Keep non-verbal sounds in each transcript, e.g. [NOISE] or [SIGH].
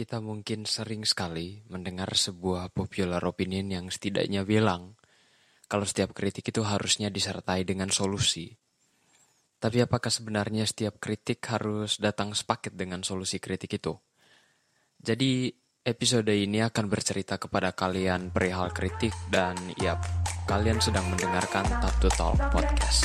kita mungkin sering sekali mendengar sebuah popular opinion yang setidaknya bilang kalau setiap kritik itu harusnya disertai dengan solusi. Tapi apakah sebenarnya setiap kritik harus datang sepaket dengan solusi kritik itu? Jadi episode ini akan bercerita kepada kalian perihal kritik dan ya kalian sedang mendengarkan Top to Talk Podcast.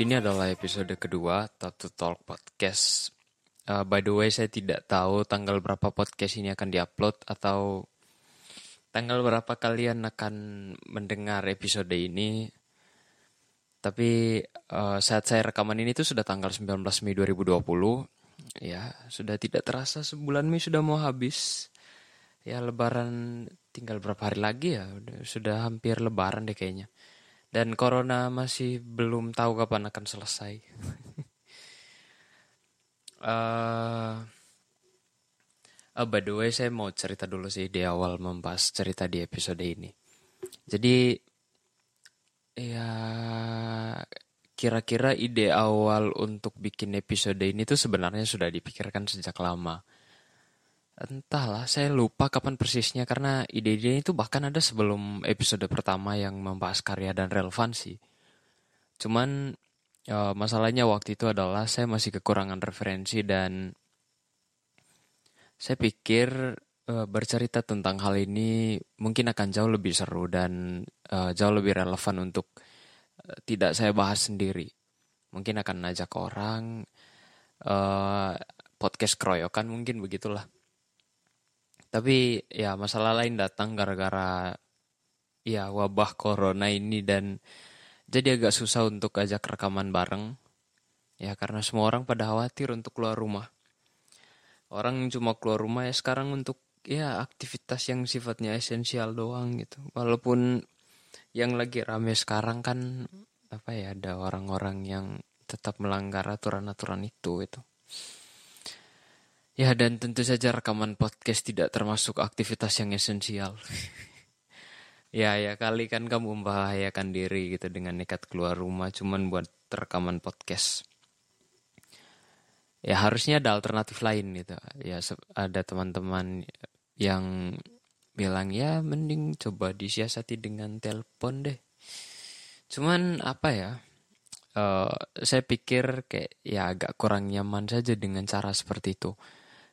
Ini adalah episode kedua Talk to Talk Podcast. Uh, by the way, saya tidak tahu tanggal berapa podcast ini akan diupload atau tanggal berapa kalian akan mendengar episode ini. Tapi uh, saat saya rekaman ini tuh sudah tanggal 19 Mei 2020. Ya, sudah tidak terasa sebulan Mei sudah mau habis. Ya, lebaran tinggal berapa hari lagi ya. Sudah hampir lebaran deh kayaknya dan corona masih belum tahu kapan akan selesai. uh, [LAUGHS] uh, by the way, saya mau cerita dulu sih di awal membahas cerita di episode ini. Jadi ya kira-kira ide awal untuk bikin episode ini tuh sebenarnya sudah dipikirkan sejak lama Entahlah, saya lupa kapan persisnya karena ide-ide itu bahkan ada sebelum episode pertama yang membahas karya dan relevansi. Cuman uh, masalahnya waktu itu adalah saya masih kekurangan referensi dan saya pikir uh, bercerita tentang hal ini mungkin akan jauh lebih seru dan uh, jauh lebih relevan untuk tidak saya bahas sendiri. Mungkin akan ajak orang uh, podcast keroyokan mungkin begitulah. Tapi ya masalah lain datang gara-gara ya wabah corona ini dan jadi agak susah untuk ajak rekaman bareng. Ya karena semua orang pada khawatir untuk keluar rumah. Orang cuma keluar rumah ya sekarang untuk ya aktivitas yang sifatnya esensial doang gitu. Walaupun yang lagi rame sekarang kan apa ya ada orang-orang yang tetap melanggar aturan-aturan itu itu. Ya dan tentu saja rekaman podcast tidak termasuk aktivitas yang esensial. [LAUGHS] ya ya kali kan kamu membahayakan diri gitu dengan nekat keluar rumah cuman buat rekaman podcast. Ya harusnya ada alternatif lain gitu. Ya ada teman-teman yang bilang ya mending coba disiasati dengan telepon deh. Cuman apa ya? Uh, saya pikir kayak ya agak kurang nyaman saja dengan cara seperti itu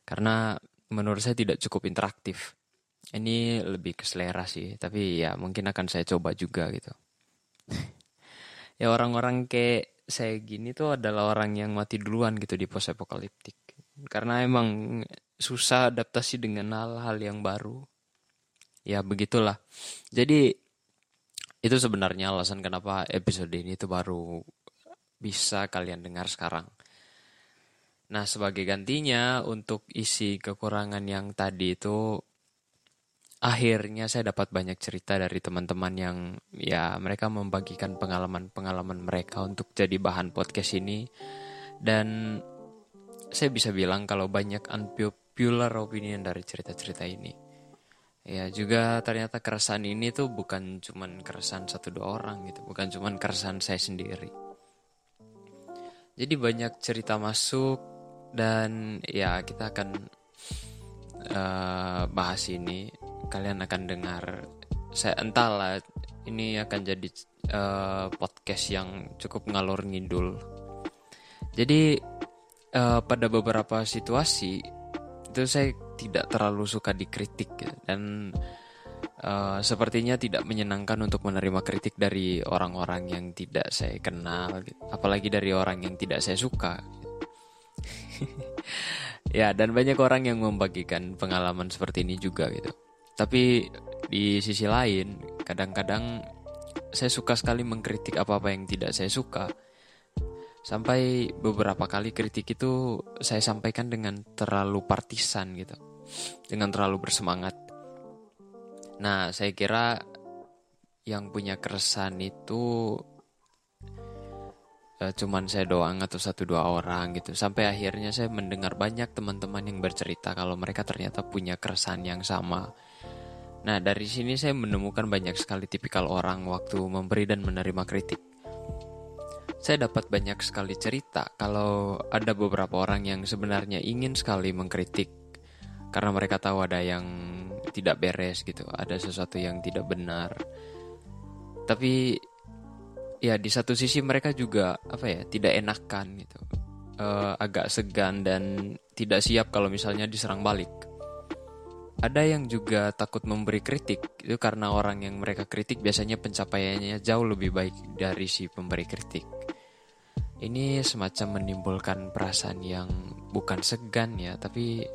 karena menurut saya tidak cukup interaktif. Ini lebih ke selera sih, tapi ya mungkin akan saya coba juga gitu. [LAUGHS] ya orang-orang kayak saya gini tuh adalah orang yang mati duluan gitu di pos apokaliptik. Karena emang susah adaptasi dengan hal-hal yang baru. Ya begitulah. Jadi itu sebenarnya alasan kenapa episode ini tuh baru bisa kalian dengar sekarang. Nah, sebagai gantinya untuk isi kekurangan yang tadi itu akhirnya saya dapat banyak cerita dari teman-teman yang ya mereka membagikan pengalaman-pengalaman mereka untuk jadi bahan podcast ini dan saya bisa bilang kalau banyak unpopular opinion dari cerita-cerita ini. Ya juga ternyata keresahan ini tuh bukan cuman keresahan satu dua orang gitu, bukan cuman keresahan saya sendiri. Jadi banyak cerita masuk dan ya kita akan uh, bahas ini. Kalian akan dengar. Saya entahlah ini akan jadi uh, podcast yang cukup ngalor ngidul. Jadi uh, pada beberapa situasi itu saya tidak terlalu suka dikritik ya. dan uh, sepertinya tidak menyenangkan untuk menerima kritik dari orang-orang yang tidak saya kenal apalagi dari orang yang tidak saya suka [LAUGHS] ya dan banyak orang yang membagikan pengalaman seperti ini juga gitu. Tapi di sisi lain kadang-kadang saya suka sekali mengkritik apa-apa yang tidak saya suka. Sampai beberapa kali kritik itu saya sampaikan dengan terlalu partisan gitu. Dengan terlalu bersemangat. Nah saya kira yang punya keresahan itu uh, cuman saya doang atau satu dua orang gitu. Sampai akhirnya saya mendengar banyak teman-teman yang bercerita kalau mereka ternyata punya keresahan yang sama. Nah dari sini saya menemukan banyak sekali tipikal orang waktu memberi dan menerima kritik. Saya dapat banyak sekali cerita kalau ada beberapa orang yang sebenarnya ingin sekali mengkritik karena mereka tahu ada yang tidak beres gitu ada sesuatu yang tidak benar. Tapi ya di satu sisi mereka juga apa ya tidak enakan gitu. Uh, agak segan dan tidak siap kalau misalnya diserang balik. Ada yang juga takut memberi kritik itu karena orang yang mereka kritik biasanya pencapaiannya jauh lebih baik dari si pemberi kritik. Ini semacam menimbulkan perasaan yang bukan segan ya tapi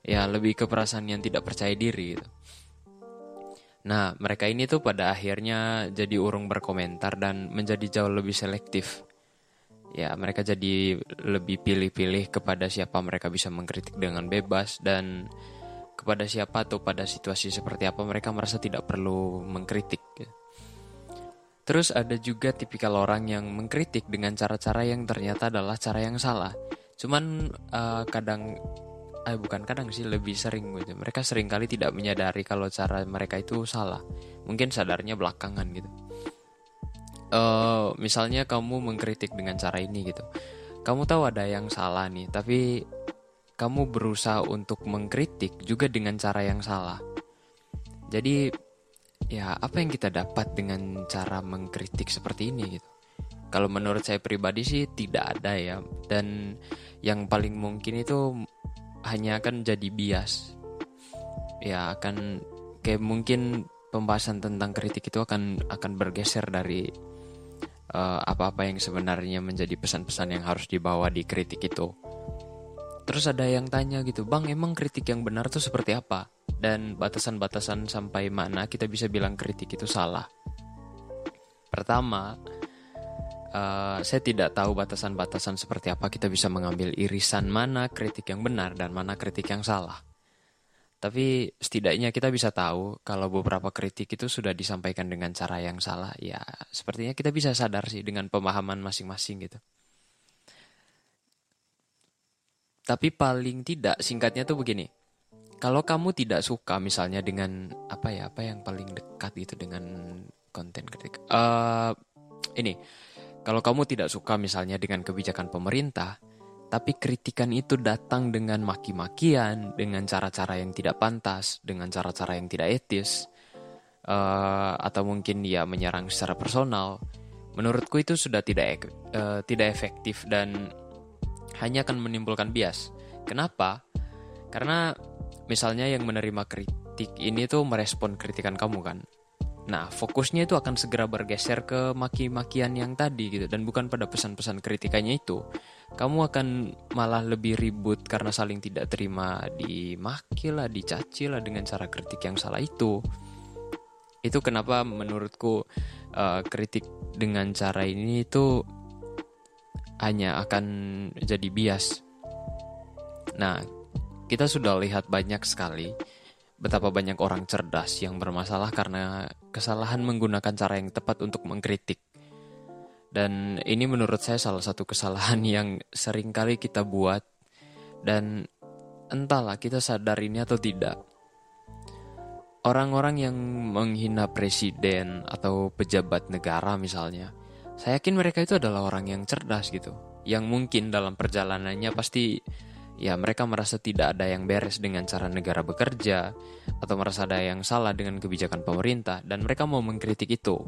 ya lebih ke perasaan yang tidak percaya diri gitu. Nah, mereka ini tuh pada akhirnya jadi urung berkomentar dan menjadi jauh lebih selektif. Ya, mereka jadi lebih pilih-pilih kepada siapa mereka bisa mengkritik dengan bebas dan kepada siapa atau pada situasi seperti apa mereka merasa tidak perlu mengkritik. Terus ada juga tipikal orang yang mengkritik dengan cara-cara yang ternyata adalah cara yang salah. Cuman uh, kadang eh bukan kadang sih lebih sering gitu. Mereka sering kali tidak menyadari kalau cara mereka itu salah. Mungkin sadarnya belakangan gitu. Uh, misalnya kamu mengkritik dengan cara ini gitu. Kamu tahu ada yang salah nih tapi kamu berusaha untuk mengkritik juga dengan cara yang salah. Jadi ya apa yang kita dapat dengan cara mengkritik seperti ini gitu? Kalau menurut saya pribadi sih tidak ada ya. Dan yang paling mungkin itu hanya akan jadi bias. Ya akan kayak mungkin pembahasan tentang kritik itu akan akan bergeser dari uh, apa-apa yang sebenarnya menjadi pesan-pesan yang harus dibawa di kritik itu. Terus ada yang tanya gitu bang emang kritik yang benar tuh seperti apa? Dan batasan-batasan sampai mana kita bisa bilang kritik itu salah? Pertama Uh, saya tidak tahu batasan-batasan seperti apa kita bisa mengambil irisan mana kritik yang benar dan mana kritik yang salah. Tapi setidaknya kita bisa tahu kalau beberapa kritik itu sudah disampaikan dengan cara yang salah. Ya, sepertinya kita bisa sadar sih dengan pemahaman masing-masing gitu. Tapi paling tidak singkatnya tuh begini. Kalau kamu tidak suka misalnya dengan apa ya, apa yang paling dekat gitu dengan konten kritik. Uh, ini kalau kamu tidak suka misalnya dengan kebijakan pemerintah, tapi kritikan itu datang dengan maki-makian, dengan cara-cara yang tidak pantas, dengan cara-cara yang tidak etis, uh, atau mungkin ya menyerang secara personal, menurutku itu sudah tidak uh, tidak efektif dan hanya akan menimbulkan bias. Kenapa? Karena misalnya yang menerima kritik ini tuh merespon kritikan kamu kan. Nah, fokusnya itu akan segera bergeser ke maki-makian yang tadi gitu dan bukan pada pesan-pesan kritikannya itu. Kamu akan malah lebih ribut karena saling tidak terima dimaki lah, dicaci lah dengan cara kritik yang salah itu. Itu kenapa menurutku uh, kritik dengan cara ini itu hanya akan jadi bias. Nah, kita sudah lihat banyak sekali betapa banyak orang cerdas yang bermasalah karena kesalahan menggunakan cara yang tepat untuk mengkritik. Dan ini menurut saya salah satu kesalahan [LAUGHS] yang sering kali kita buat dan entahlah kita sadar ini atau tidak. Orang-orang yang menghina presiden atau pejabat negara misalnya, saya yakin mereka itu adalah orang yang cerdas gitu. Yang mungkin dalam perjalanannya pasti ya mereka merasa tidak ada yang beres dengan cara negara bekerja atau merasa ada yang salah dengan kebijakan pemerintah dan mereka mau mengkritik itu.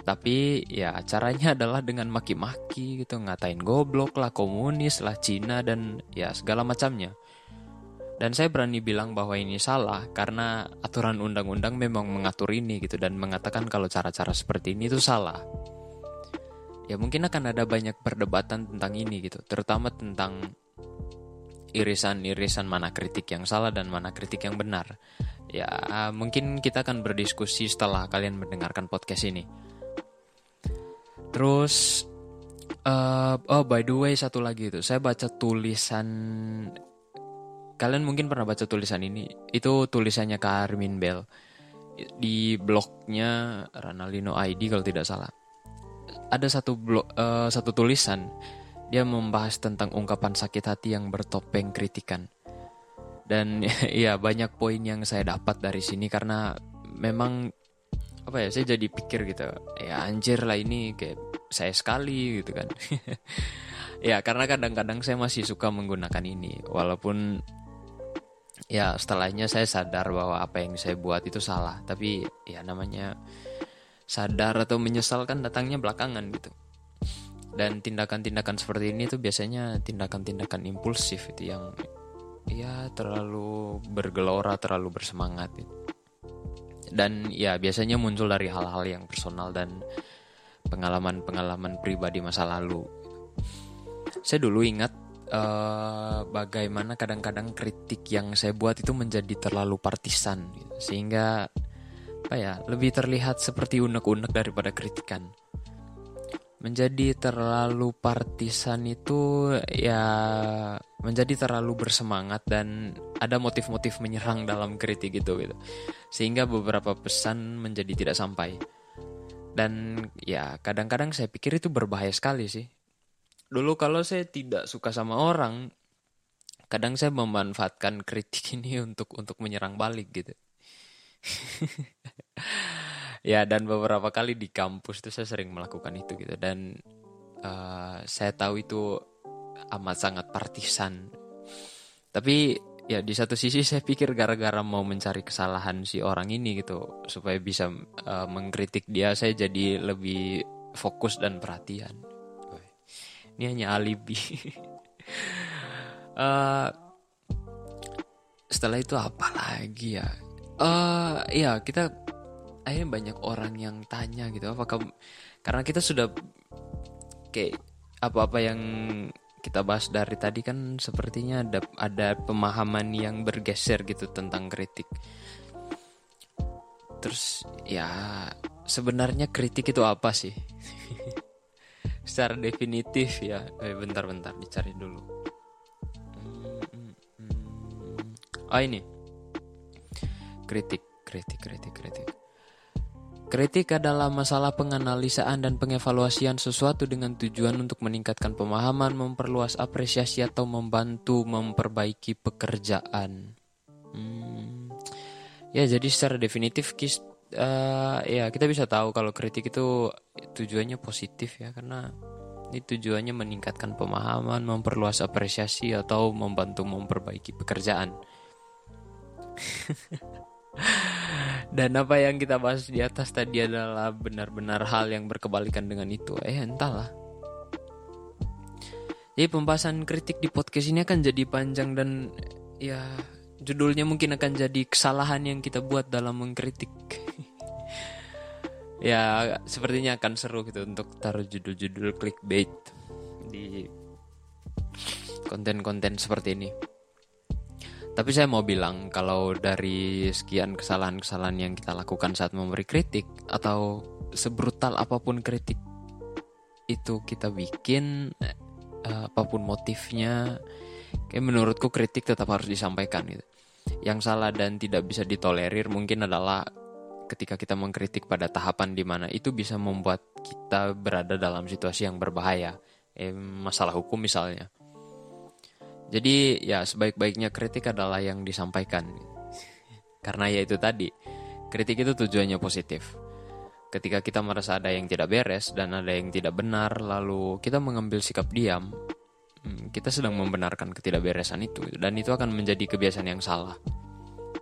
Tapi ya caranya [LAUGHS] adalah dengan maki-maki gitu, ngatain goblok lah, komunis lah, Cina dan ya segala macamnya. Dan saya berani bilang bahwa ini salah karena aturan undang-undang memang mengatur ini gitu dan mengatakan kalau cara-cara seperti ini itu salah. Ya mungkin akan ada banyak perdebatan tentang ini gitu, terutama tentang irisan-irisan mana kritik yang salah dan mana kritik yang benar. Ya, mungkin kita akan berdiskusi setelah kalian mendengarkan podcast ini. Terus, uh, oh by the way satu lagi itu, saya baca tulisan. Kalian mungkin pernah baca tulisan ini. Itu tulisannya Carmin Bell di blognya Ranalino ID kalau tidak salah. ada satu blog uh, satu tulisan dia membahas tentang ungkapan sakit hati yang bertopeng kritikan. Dan [LAUGHS] ya banyak poin yang saya dapat dari sini karena memang apa ya saya jadi pikir gitu ya anjir lah ini kayak saya sekali gitu kan. [LAUGHS] Ya karena kadang-kadang saya masih suka menggunakan ini. Walaupun ya setelahnya saya sadar bahwa apa yang saya buat itu salah. Tapi ya namanya sadar atau menyesal kan datangnya belakangan gitu dan tindakan-tindakan seperti ini tuh biasanya tindakan-tindakan impulsif itu yang ya terlalu bergelora terlalu bersemangat gitu dan ya biasanya muncul dari hal-hal yang personal dan pengalaman-pengalaman pribadi masa lalu. Saya dulu ingat uh, bagaimana kadang-kadang kritik yang saya buat itu menjadi terlalu partisan, gitu. sehingga apa ya lebih terlihat seperti unek-unek daripada kritikan. Menjadi terlalu partisan itu ya menjadi terlalu bersemangat dan ada motif-motif menyerang dalam kritik itu gitu. Sehingga beberapa pesan menjadi tidak sampai. Dan ya kadang-kadang saya pikir itu berbahaya sekali sih. Dulu kalau saya tidak suka sama orang kadang saya memanfaatkan kritik ini untuk untuk menyerang balik gitu [LAUGHS] ya dan beberapa kali di kampus itu saya sering melakukan itu gitu dan uh, saya tahu itu amat sangat partisan. Tapi ya di satu sisi saya pikir gara-gara mau mencari kesalahan si orang ini gitu supaya bisa uh, mengkritik dia saya jadi lebih fokus dan perhatian. Ini hanya alibi. uh, [LAUGHS] setelah itu apa lagi ya? Uh, ya kita akhirnya banyak orang yang tanya gitu apakah karena kita sudah kayak apa-apa yang kita bahas dari tadi kan sepertinya ada ada pemahaman yang bergeser gitu tentang kritik. Terus ya sebenarnya kritik itu apa sih? [LAUGHS] Secara definitif ya. Eh, bentar-bentar dicari dulu. Oh ini. Kritik, kritik, kritik, kritik. Kritik adalah masalah penganalisaan dan pengevaluasian sesuatu dengan tujuan untuk meningkatkan pemahaman, memperluas apresiasi atau membantu memperbaiki pekerjaan. Hmm. Ya, jadi secara definitif kis, uh, ya kita bisa tahu kalau kritik itu tujuannya positif ya karena ini tujuannya meningkatkan pemahaman, memperluas apresiasi atau membantu memperbaiki pekerjaan. [LAUGHS] Dan apa yang kita bahas di atas tadi adalah benar-benar hal yang berkebalikan dengan itu. Eh, entahlah. Jadi pembahasan kritik di podcast ini akan jadi panjang dan ya judulnya mungkin akan jadi kesalahan yang kita buat dalam mengkritik. [LAUGHS] ya sepertinya akan seru gitu untuk taruh judul-judul clickbait di konten-konten seperti ini. Tapi saya mau bilang kalau dari sekian kesalahan-kesalahan yang kita lakukan saat memberi kritik atau sebrutal apa pun kritik itu kita bikin uh, apa pun motifnya kayak menurutku kritik tetap harus disampaikan gitu. Yang salah dan tidak bisa ditolerir mungkin adalah ketika kita mengkritik pada tahapan di mana itu bisa membuat kita berada dalam situasi yang berbahaya. Eh, masalah hukum misalnya jadi ya sebaik-baiknya kritik adalah yang disampaikan. Karena ya itu tadi, kritik itu tujuannya positif. Ketika kita merasa ada yang tidak beres dan ada yang tidak benar, lalu kita mengambil sikap diam, hmm, kita sedang membenarkan ketidakberesan itu, dan itu akan menjadi kebiasaan yang salah.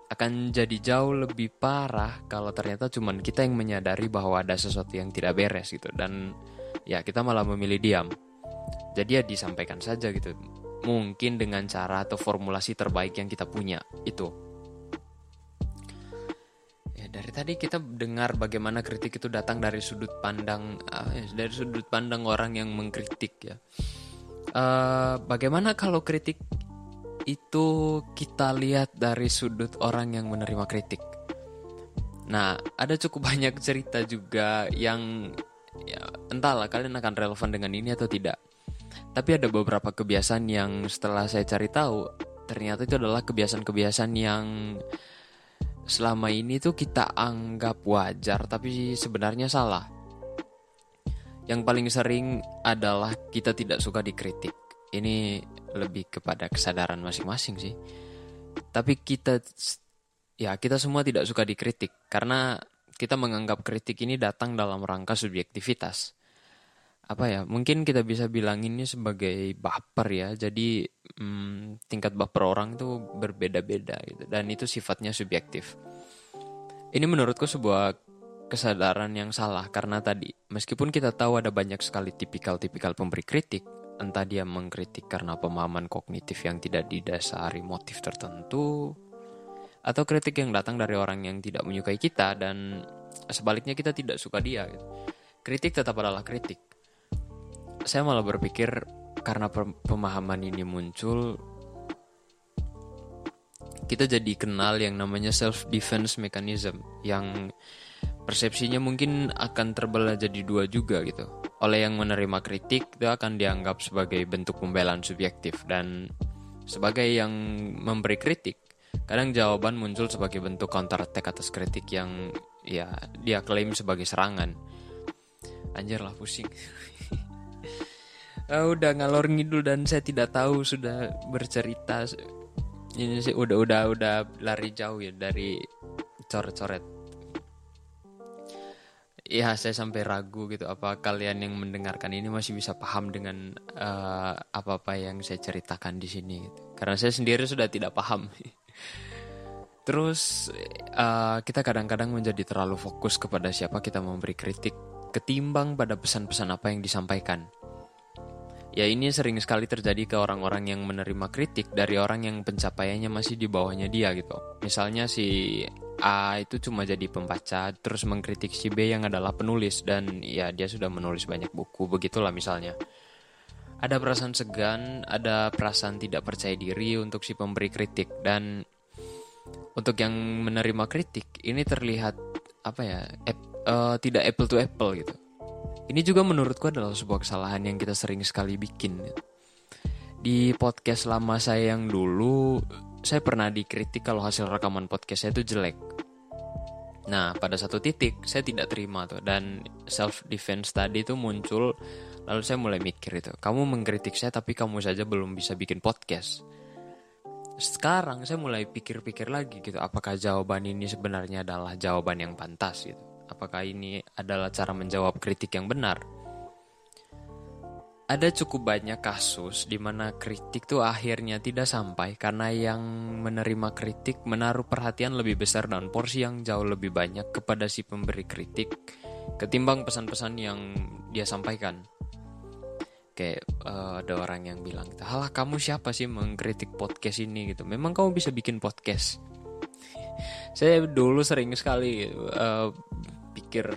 Akan jadi jauh lebih parah kalau ternyata cuma kita yang menyadari bahwa ada sesuatu yang tidak beres gitu, dan ya kita malah memilih diam. Jadi ya disampaikan saja gitu mungkin dengan cara atau formulasi terbaik yang kita punya itu. Ya dari tadi kita dengar bagaimana kritik itu datang dari sudut pandang uh, dari sudut pandang orang yang mengkritik ya. Uh, bagaimana kalau kritik itu kita lihat dari sudut orang yang menerima kritik? Nah ada cukup [LAUGHS] banyak cerita juga yang ya entahlah kalian akan relevan dengan ini atau tidak tapi ada beberapa kebiasaan yang setelah saya cari tahu, ternyata itu adalah kebiasaan-kebiasaan yang selama ini tuh kita anggap wajar, tapi sebenarnya salah. Yang paling sering adalah kita tidak suka dikritik. Ini lebih kepada kesadaran masing-masing sih. Tapi kita ya kita semua tidak suka dikritik karena kita menganggap kritik ini datang dalam rangka subjektivitas. Apa ya? Mungkin kita bisa bilang ini sebagai baper ya. Jadi hmm, tingkat baper orang itu berbeda-beda gitu dan itu sifatnya subjektif. Ini menurutku sebuah kesadaran yang salah karena tadi meskipun kita tahu ada banyak sekali tipikal-tipikal pemberi kritik, entah dia mengkritik karena pemahaman kognitif yang tidak didasari motif tertentu atau kritik yang datang dari orang yang tidak menyukai kita dan sebaliknya kita tidak suka dia. Gitu. Kritik tetap adalah kritik. Saya malah berpikir karena pemahaman ini muncul kita jadi kenal yang namanya self defense mechanism yang persepsinya mungkin akan terbelah jadi dua juga gitu. Oleh yang menerima kritik itu akan dianggap sebagai bentuk pembelaan subjektif dan sebagai yang memberi kritik kadang jawaban muncul sebagai bentuk counter attack atas kritik yang ya dia klaim sebagai serangan. Anjir lah pusing. [LAUGHS] uh, udah ngalor ngidul dan saya tidak tahu sudah bercerita. Ini sih udah udah udah lari jauh ya dari coret-coret. Ya saya sampai ragu gitu apa kalian yang mendengarkan ini masih bisa paham dengan uh, apa-apa yang saya ceritakan di sini gitu. karena saya sendiri sudah tidak paham. [LAUGHS] Terus uh, kita kadang-kadang menjadi terlalu fokus kepada siapa kita memberi kritik ketimbang pada pesan-pesan apa yang disampaikan Ya ini sering sekali terjadi ke orang-orang yang menerima kritik dari orang yang pencapaiannya masih di bawahnya dia gitu. Misalnya si A itu cuma jadi pembaca terus mengkritik si B yang adalah penulis dan ya dia sudah menulis banyak buku begitulah misalnya. Ada perasaan segan, ada perasaan tidak percaya diri untuk si pemberi kritik dan untuk yang menerima kritik ini terlihat apa ya ep, uh, tidak apple to apple gitu ini juga menurutku adalah sebuah kesalahan yang kita sering sekali bikin. Di podcast lama saya yang dulu, saya pernah dikritik kalau hasil rekaman podcast saya itu jelek. Nah, pada satu titik saya tidak terima tuh dan self defense tadi itu muncul lalu saya mulai mikir itu. Kamu mengkritik saya tapi kamu saja belum bisa bikin podcast. Sekarang saya mulai pikir-pikir lagi gitu, apakah jawaban ini sebenarnya adalah jawaban yang pantas gitu apakah ini adalah cara menjawab kritik yang benar? Ada cukup banyak kasus di mana kritik tuh akhirnya tidak sampai karena yang menerima kritik menaruh perhatian lebih besar dan porsi yang jauh lebih banyak kepada si pemberi kritik ketimbang pesan-pesan yang dia sampaikan. Kayak uh, ada orang yang bilang, "Halah kamu siapa sih mengkritik podcast ini?" gitu. Memang kamu bisa bikin podcast. [LAUGHS] Saya dulu sering sekali uh, pikir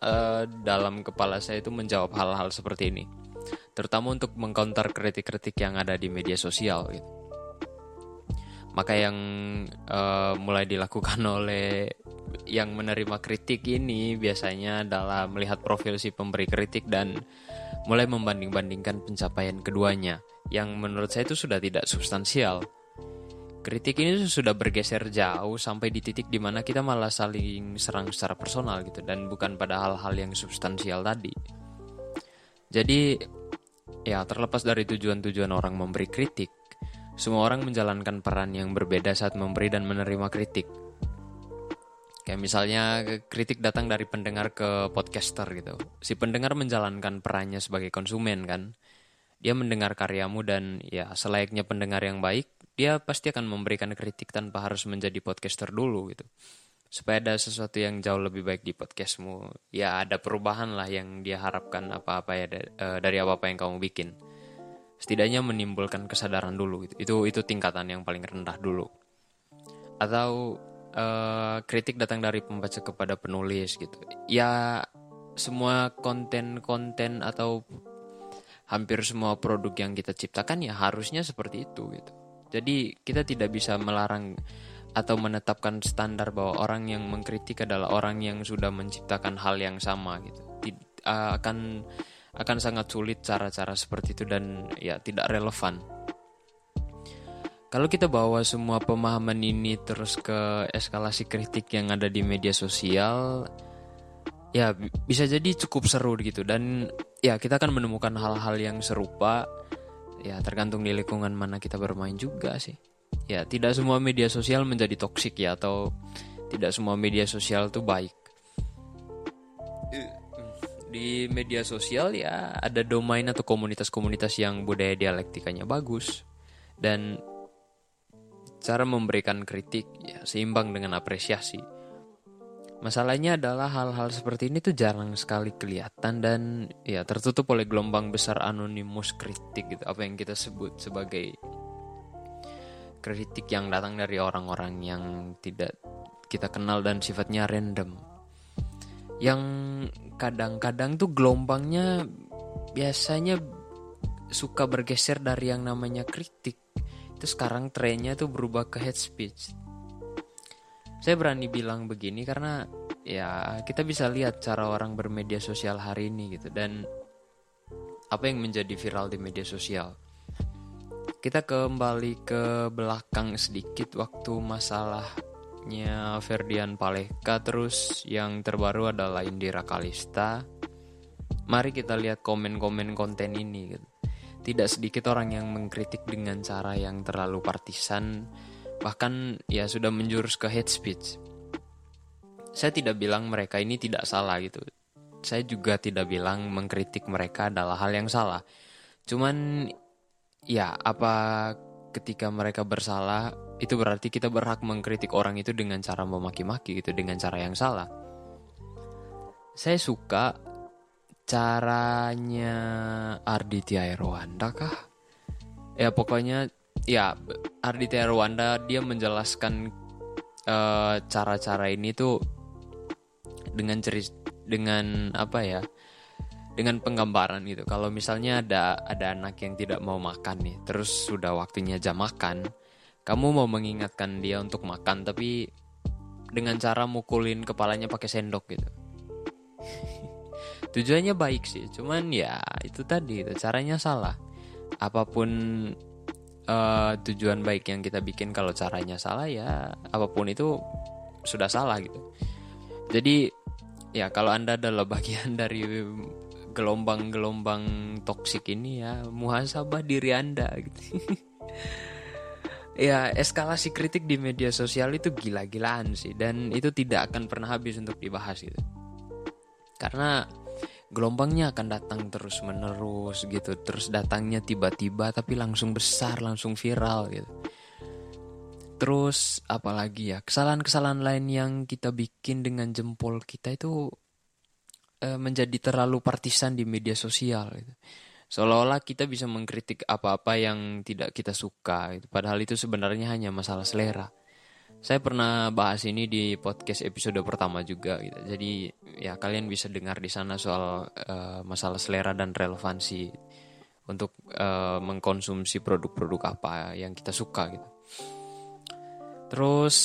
uh, dalam kepala saya itu menjawab hal-hal seperti ini. Terutama untuk mengcounter kritik-kritik yang ada di media sosial gitu. Maka yang uh, mulai dilakukan [LAUGHS] oleh yang menerima kritik ini biasanya adalah melihat profil si pemberi kritik dan mulai membanding-bandingkan pencapaian keduanya yang menurut saya itu sudah tidak substansial kritik ini sudah bergeser jauh sampai di titik di mana kita malah saling serang secara personal gitu dan bukan pada hal-hal yang substansial tadi. Jadi ya terlepas dari tujuan-tujuan orang memberi kritik, semua orang menjalankan peran yang berbeda saat memberi dan menerima kritik. Kayak misalnya kritik datang dari pendengar ke podcaster gitu. Si pendengar menjalankan perannya sebagai konsumen kan. Dia mendengar karyamu dan ya selayaknya pendengar yang baik, dia pasti akan memberikan kritik tanpa harus menjadi podcaster dulu gitu. Supaya ada sesuatu yang jauh lebih baik di podcastmu ya ada perubahan lah yang dia harapkan apa-apa ya eh, dari apa-apa yang kamu bikin. Setidaknya menimbulkan kesadaran dulu gitu. itu itu tingkatan yang paling rendah dulu. Atau uh, kritik datang dari pembaca kepada penulis gitu. Ya semua konten-konten atau hampir semua produk yang kita ciptakan ya harusnya seperti itu gitu jadi kita tidak bisa melarang atau menetapkan standar bahwa orang yang mengkritik adalah orang yang sudah menciptakan hal yang sama gitu. Tid, akan akan sangat sulit cara-cara seperti itu dan ya tidak relevan. Kalau kita bawa semua pemahaman ini terus ke eskalasi kritik yang ada di media sosial, ya bisa jadi cukup seru gitu. Dan ya kita akan menemukan hal-hal yang serupa. Ya tergantung di lingkungan mana kita bermain juga sih. Ya tidak semua media sosial menjadi toksik ya atau tidak semua media sosial tuh baik. Di media sosial ya ada domain atau komunitas-komunitas yang budaya dialektikanya bagus. Dan cara memberikan kritik ya seimbang dengan apresiasi Masalahnya adalah hal-hal seperti ini tuh jarang sekali kelihatan dan ya tertutup oleh gelombang besar anonimus kritik gitu. Apa yang kita sebut sebagai kritik yang datang dari orang-orang yang tidak kita kenal dan sifatnya random. Yang kadang-kadang tuh gelombangnya biasanya suka bergeser dari yang namanya kritik. Itu sekarang trennya tuh berubah ke hate speech saya berani bilang begini karena ya kita bisa lihat cara orang bermedia sosial hari ini gitu dan apa yang menjadi viral di media sosial. Kita kembali ke belakang sedikit waktu masalahnya Ferdian Paleka terus yang terbaru adalah Indira Kalista. Mari kita lihat komen-komen konten ini gitu. Tidak sedikit orang yang mengkritik dengan cara yang terlalu partisan bahkan ya sudah menjurus ke hate speech. Saya tidak bilang mereka ini tidak salah gitu. Saya juga tidak bilang mengkritik mereka adalah hal yang salah. Cuman ya apa ketika mereka bersalah itu berarti kita berhak mengkritik orang itu dengan cara memaki-maki gitu dengan cara yang salah. Saya suka caranya Arditya Erwanda kah? Ya pokoknya ya Arditya Rwanda dia menjelaskan eh, cara-cara ini tuh dengan ceri dengan apa ya dengan penggambaran gitu. Kalau misalnya ada ada anak yang tidak mau makan nih terus sudah waktunya jam makan kamu mau mengingatkan dia untuk makan tapi dengan cara mukulin kepalanya pakai sendok gitu. [LAUGHS] Tujuannya baik sih cuman ya itu tadi itu caranya salah. Apa pun uh, tujuan baik yang kita bikin kalau caranya salah ya apa pun itu sudah salah gitu. Jadi ya kalau anda adalah bagian [LAUGHS] dari gelombang-gelombang toksik ini ya muhasabah diri anda gitu. [LAUGHS] Ya eskalasi kritik di media sosial itu gila-gilaan sih dan itu tidak akan pernah habis untuk dibahas gitu. Karena gelombangnya akan datang terus menerus gitu. Terus datangnya tiba-tiba tapi langsung besar langsung viral gitu. Terus apalagi ya kesalahan-kesalahan lain yang kita bikin dengan jempol kita itu e, menjadi terlalu partisan di media sosial gitu. Seolah-olah kita bisa mengkritik apa-apa yang tidak kita suka gitu. padahal itu sebenarnya hanya masalah selera saya pernah bahas ini di podcast episode pertama juga gitu. Jadi ya kalian bisa dengar di sana soal uh, masalah selera dan relevansi untuk uh, mengkonsumsi produk-produk apa yang kita suka gitu. Terus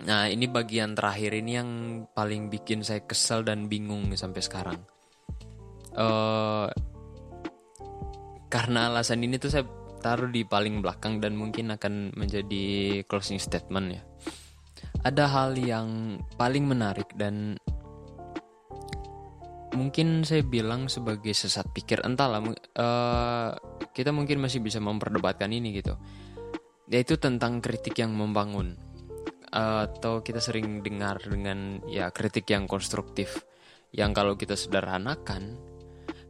nah ini bagian terakhir ini yang paling bikin saya kesel dan bingung sampai sekarang. Uh, karena alasan ini tuh saya taruh di paling belakang dan mungkin akan menjadi closing statement ya. Ada hal yang paling menarik dan mungkin saya bilang sebagai sesat pikir entahlah uh, kita mungkin masih bisa memperdebatkan ini gitu. Yaitu tentang kritik yang membangun uh, atau kita sering dengar dengan ya kritik yang konstruktif yang kalau kita sederhanakan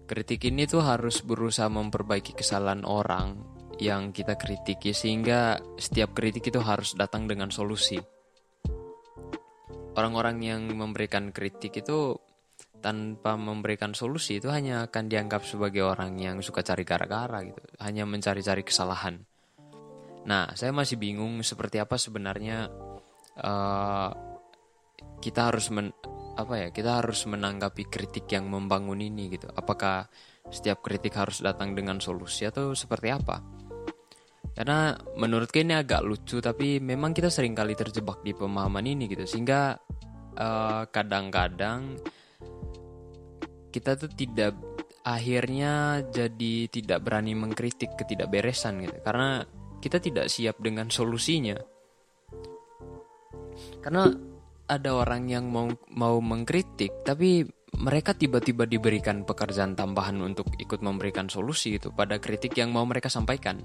kritik ini tuh harus berusaha memperbaiki kesalahan orang yang kita kritiki sehingga setiap kritik itu harus datang dengan solusi. Orang-orang yang memberikan kritik itu tanpa memberikan solusi itu hanya akan dianggap sebagai orang yang suka cari gara-gara gitu, hanya mencari-cari kesalahan. Nah, saya masih bingung seperti apa sebenarnya uh, kita harus men, apa ya, kita harus menanggapi kritik yang membangun ini gitu. Apakah setiap kritik harus datang dengan solusi atau seperti apa? Karena menurutku ini agak lucu tapi memang kita sering kali terjebak di pemahaman ini gitu sehingga eh, kadang-kadang kita tuh tidak akhirnya jadi tidak berani mengkritik ketidakberesan gitu karena kita tidak siap dengan solusinya. Karena ada orang yang mau mau mengkritik tapi mereka tiba-tiba diberikan pekerjaan tambahan untuk ikut memberikan solusi itu pada kritik yang mau mereka sampaikan.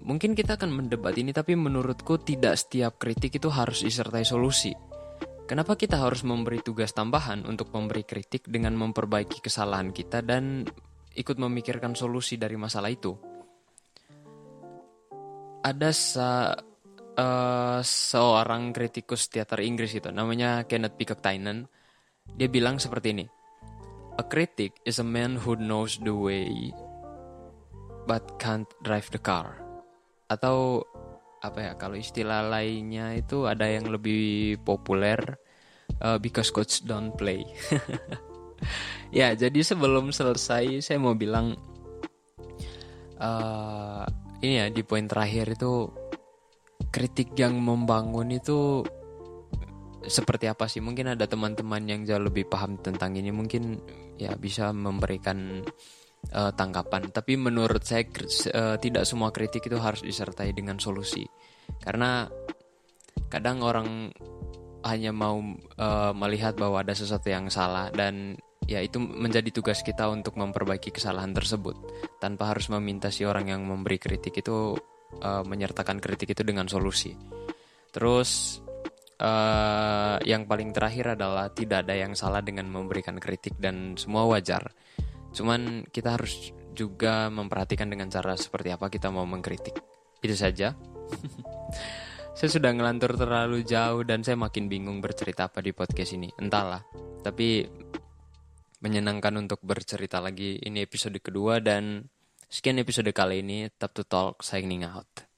Mungkin kita akan mendebat ini tapi menurutku tidak setiap kritik itu harus disertai solusi. Kenapa kita harus memberi tugas tambahan untuk memberi kritik dengan memperbaiki kesalahan kita dan ikut memikirkan solusi dari masalah itu? Ada sa uh, seorang kritikus teater Inggris itu namanya Kenneth Peacock Tynan dia bilang seperti ini A critic is a man who knows the way but can't drive the car atau apa ya kalau istilah lainnya itu ada yang lebih populer uh, because coach don't play [LAUGHS] ya jadi sebelum selesai saya mau bilang uh, ini ya di poin terakhir itu kritik yang membangun itu seperti apa sih? Mungkin ada teman-teman yang jauh lebih paham tentang ini, mungkin ya bisa memberikan uh, tanggapan. Tapi menurut saya uh, tidak semua kritik itu harus disertai dengan solusi, karena kadang orang hanya mau uh, melihat bahwa ada sesuatu yang salah dan ya itu menjadi tugas kita untuk memperbaiki kesalahan tersebut tanpa harus meminta si orang yang memberi kritik itu uh, menyertakan kritik itu dengan solusi. Terus uh, yang paling terakhir adalah tidak ada yang salah dengan memberikan kritik dan semua wajar. Cuman kita harus juga memperhatikan dengan cara seperti apa kita mau mengkritik. Itu saja. [LAUGHS] saya sudah ngelantur terlalu jauh dan saya makin bingung bercerita apa di podcast ini. Entahlah. Tapi menyenangkan untuk bercerita lagi. Ini episode kedua dan Sekian episode kali ini, Tap to Talk signing out.